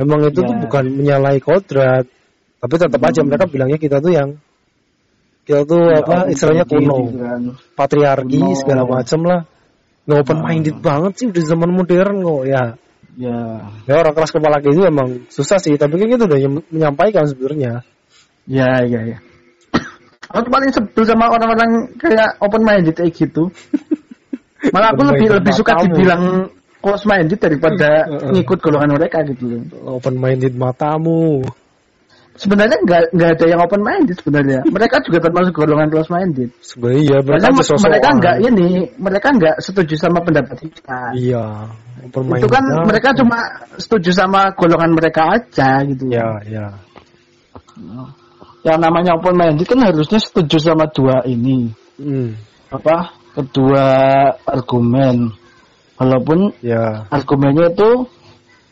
emang itu tuh Ya. bukan menyalahi kodrat. Tapi tetap aja Hmm. mereka bilangnya kita tuh yang Kita tuh Ya, apa istilahnya kuno, gitu kan. patriarki Kuno. segala macem lah. Nggak open minded banget sih udah zaman modern kok ya. Ya. Ya orang keras kepala gitu emang susah sih, tapi kan kita udah nyam- menyampaikan sebenarnya. Ya, ya, ya. <coughs> Aku paling sebel sama orang-orang kayak open minded kayak gitu. <laughs> Malah aku lebih lebih suka matamu. dibilang close minded daripada ngikut golongan mereka gitu. Open minded matamu. Sebenarnya nggak nggak ada yang open minded sebenarnya. Mereka juga termasuk golongan close minded. Sebenarnya iya mereka Karena mereka nggak ini, mereka nggak setuju sama pendapat kita. Iya. Itu kan mereka cuma setuju sama golongan mereka aja gitu. Ya ya. Yang namanya open minded kan harusnya setuju sama dua ini. Hmm. Apa? Kedua argumen. Walaupun Ya. argumennya itu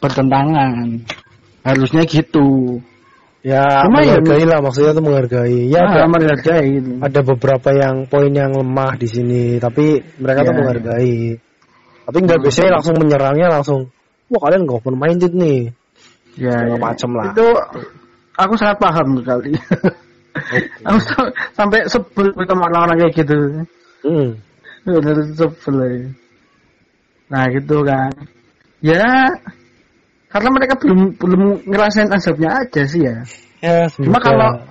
bertentangan. Harusnya gitu. Ya Cuma ya- menghargai lah maksudnya tuh menghargai. Ya Ah, ada, menghargai gitu. ada beberapa yang poin yang lemah di sini, tapi mereka tuh Ya, menghargai. Tapi nggak Hmm. biasanya langsung menyerangnya langsung. Wah kalian nggak open minded nih. Ya, Segala ya. macem lah. Itu aku sangat paham sekali. aku sa- sampai sebel sama orang-orang kayak gitu. Hmm. Bener sebel. ya. Nah gitu kan. Ya karena mereka belum belum ngerasain azabnya aja sih ya. Ya, Cuma kalau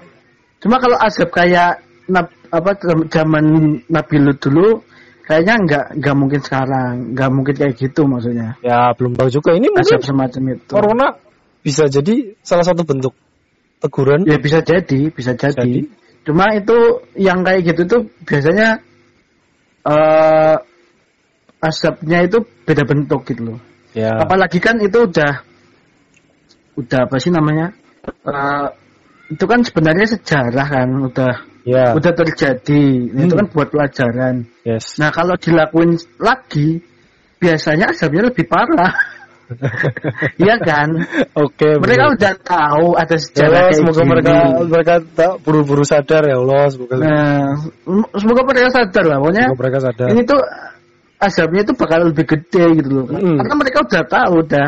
cuma kalau azab kayak nab, apa zaman Nabi Lut dulu kayaknya nggak nggak mungkin sekarang, nggak mungkin kayak gitu maksudnya. ya belum tahu juga ini Azab mungkin semacam itu. corona bisa jadi salah satu bentuk teguran. Ya bisa jadi, bisa jadi. Jadi. Cuma itu yang kayak gitu tuh biasanya eh asapnya itu beda bentuk gitu loh. Ya. Apalagi kan itu udah udah apa sih namanya? Eh, itu kan sebenarnya sejarah kan udah Ya. udah terjadi. Nah, Itu Hmm. kan buat pelajaran. Yes. Nah, kalau dilakuin lagi biasanya asapnya lebih parah. <laughs> Iya kan? Oke. Mereka bener. udah tahu ada Ya sejarah Allah, kayak semoga gini. mereka mereka tak buru-buru sadar ya Allah, semoga, Nah, sem- semoga mereka sadar lah, pokoknya semoga mereka sadar. ini tuh azabnya itu bakal lebih gede gitu loh. Mm. Karena mereka udah tahu, udah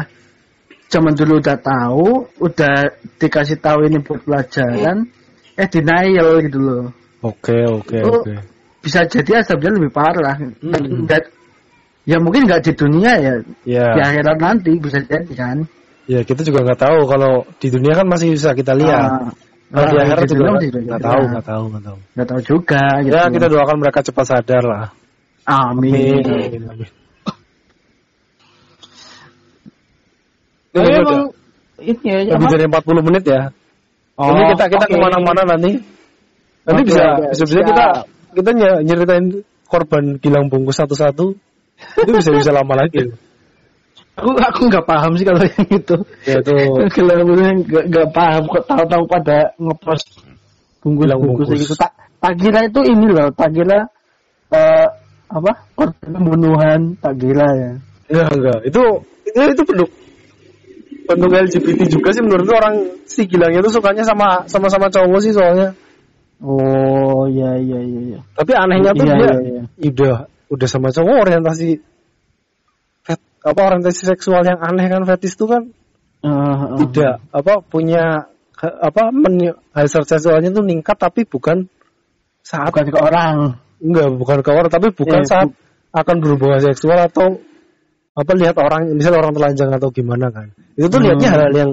zaman dulu udah tahu, udah dikasih tahu ini buat pelajaran, eh denial gitu loh. Oke, oke, Oh. oke. Bisa jadi azabnya lebih parah. Mm. Dan- ya mungkin nggak di dunia ya, Ya, di akhirat nanti bisa jadi kan. ya kita juga nggak tahu kalau di dunia kan masih bisa kita lihat. Ah, Kalau di akhirat juga nggak tahu, nggak tahu, nggak tahu. Nggak tahu juga gitu. Ya kita doakan mereka cepat sadar lah. Amin. Amin, amin. Tapi Ini emang ini ya, lebih dari 40 menit ya. Oh, Ini kita kita oke. ke mana-mana nanti. Nanti Oke, bisa oke, bisa, bisa kita kita ny- nyeritain korban gilang bungkus satu-satu. Itu bisa bisa lama lagi. Aku aku nggak paham sih kalau yang itu. Ya itu Kalau nggak nggak paham kok tahu-tahu pada ngepost Bilang bungkus-bungkus bungkus. gitu. Tak tak kira itu ini loh, tak kira eh apa korban pembunuhan, tak kira ya. enggak enggak. Itu itu itu bentuk bentuk LGBT juga sih menurut gua orang si gilangnya tuh sukanya sama sama-sama cowok sih soalnya. Oh iya iya iya. iya. Tapi anehnya tuh Iya, dia iya, iya. udah udah sama cowok orientasi fet, apa orientasi seksual yang aneh kan fetis tuh kan Eh, eh, tidak apa punya apa men, hasrat seksualnya tuh meningkat tapi bukan saat bukan ke orang. enggak bukan ke orang tapi bukan Eh, saat akan berhubungan seksual atau apa lihat orang misalnya orang telanjang atau gimana kan itu tuh Hmm. lihatnya hal yang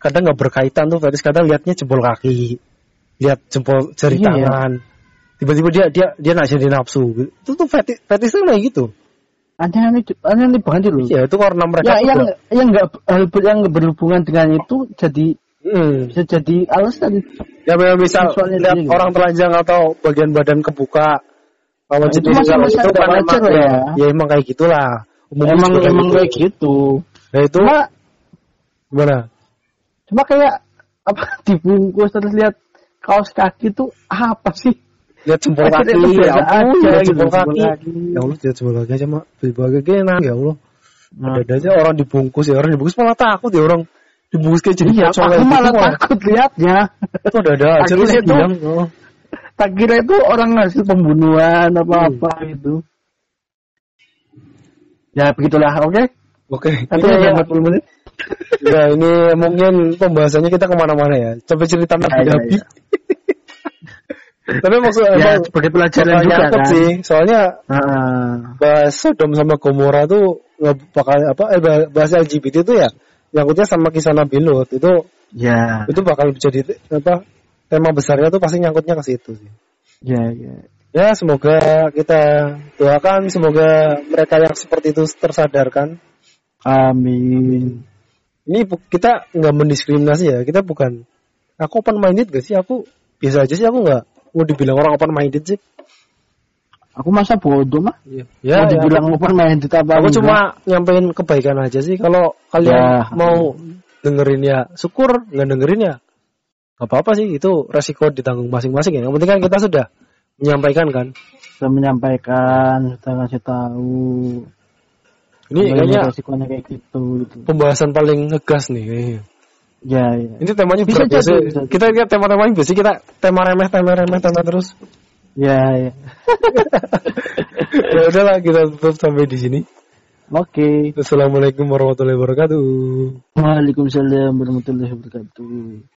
kadang nggak berkaitan tuh fetis kadang lihatnya jempol kaki lihat jempol jari Iya, ya. tangan tiba-tiba dia dia dia nak jadi nafsu itu tuh fetis fetis tuh kayak gitu Aneh-aneh aneh banget loh. ya itu karena mereka Ya yang nggak- yang nggak hal yang berhubungan dengan itu jadi Hmm. bisa jadi alasan. Ya memang misal lihat gitu. orang telanjang atau bagian badan kebuka lawan Nah, itu jenis kalau masih itu ada kan emang ya, ya. ya emang kayak gitulah. Umumnya emang emang gitu. kayak gitu. Nah itu Cuma gimana? cuma kayak apa <laughs> dibungkus terus lihat kaos kaki tuh apa sih? Lihat jempol Akhirnya kaki, itu ya ampun, aja lihat gitu, jempol kaki. kaki. Ya Allah, lihat jempol kaki aja mak, jempol kaki enak ya Allah. Nah, Ada aja orang dibungkus ya orang dibungkus malah takut ya orang dibungkus kayak jadi iya, aku gitu malah takut lihatnya. Itu ada ada aja itu- bilang, oh, Tak kira itu orang hasil pembunuhan apa apa Hmm. gitu. Ya begitulah, oke. Oke, Tapi ini udah ya, 40 menit. ya ini mungkin pembahasannya kita ke mana-mana ya. Coba cerita Ya, Nabi ya, Nabi. ya. <laughs> Tapi maksud ya emang sebagai pelajaran juga kan. sih. Soalnya Heeh. bahas Sodom sama Gomora tuh nggak bakal apa eh bah- bahas LGBT itu ya nyangkutnya sama kisah Nabi Lut itu ya itu bakal jadi apa tema besarnya tuh pasti nyangkutnya ke situ sih. ya ya Ya semoga kita doakan semoga mereka yang seperti itu tersadarkan. amin Ini kita nggak mendiskriminasi ya kita bukan aku open minded gak sih aku biasa aja sih aku nggak mau dibilang orang open minded sih. aku masa bodoh mah Ya, mau ya, dibilang open minded apa Aku enggak? cuma nyampein kebaikan aja sih. Kalau kalian Ya. mau dengerin ya syukur, nggak dengerin ya nggak apa-apa sih. Itu resiko ditanggung masing-masing ya. Yang penting kan kita sudah menyampaikan kan. sudah menyampaikan sudah ngasih tahu Ini kayaknya resikonya kayak gitu gitu pembahasan paling ngegas nih. kayaknya. ya ya Ini temanya Bisa berat jadi, bisa. Kita lihat tema-temanya biasa kita tema remeh, tema remeh, tema terus. ya ya <laughs> ya udahlah kita tutup sampai di sini. oke Assalamualaikum warahmatullahi wabarakatuh. Waalaikumsalam warahmatullahi wabarakatuh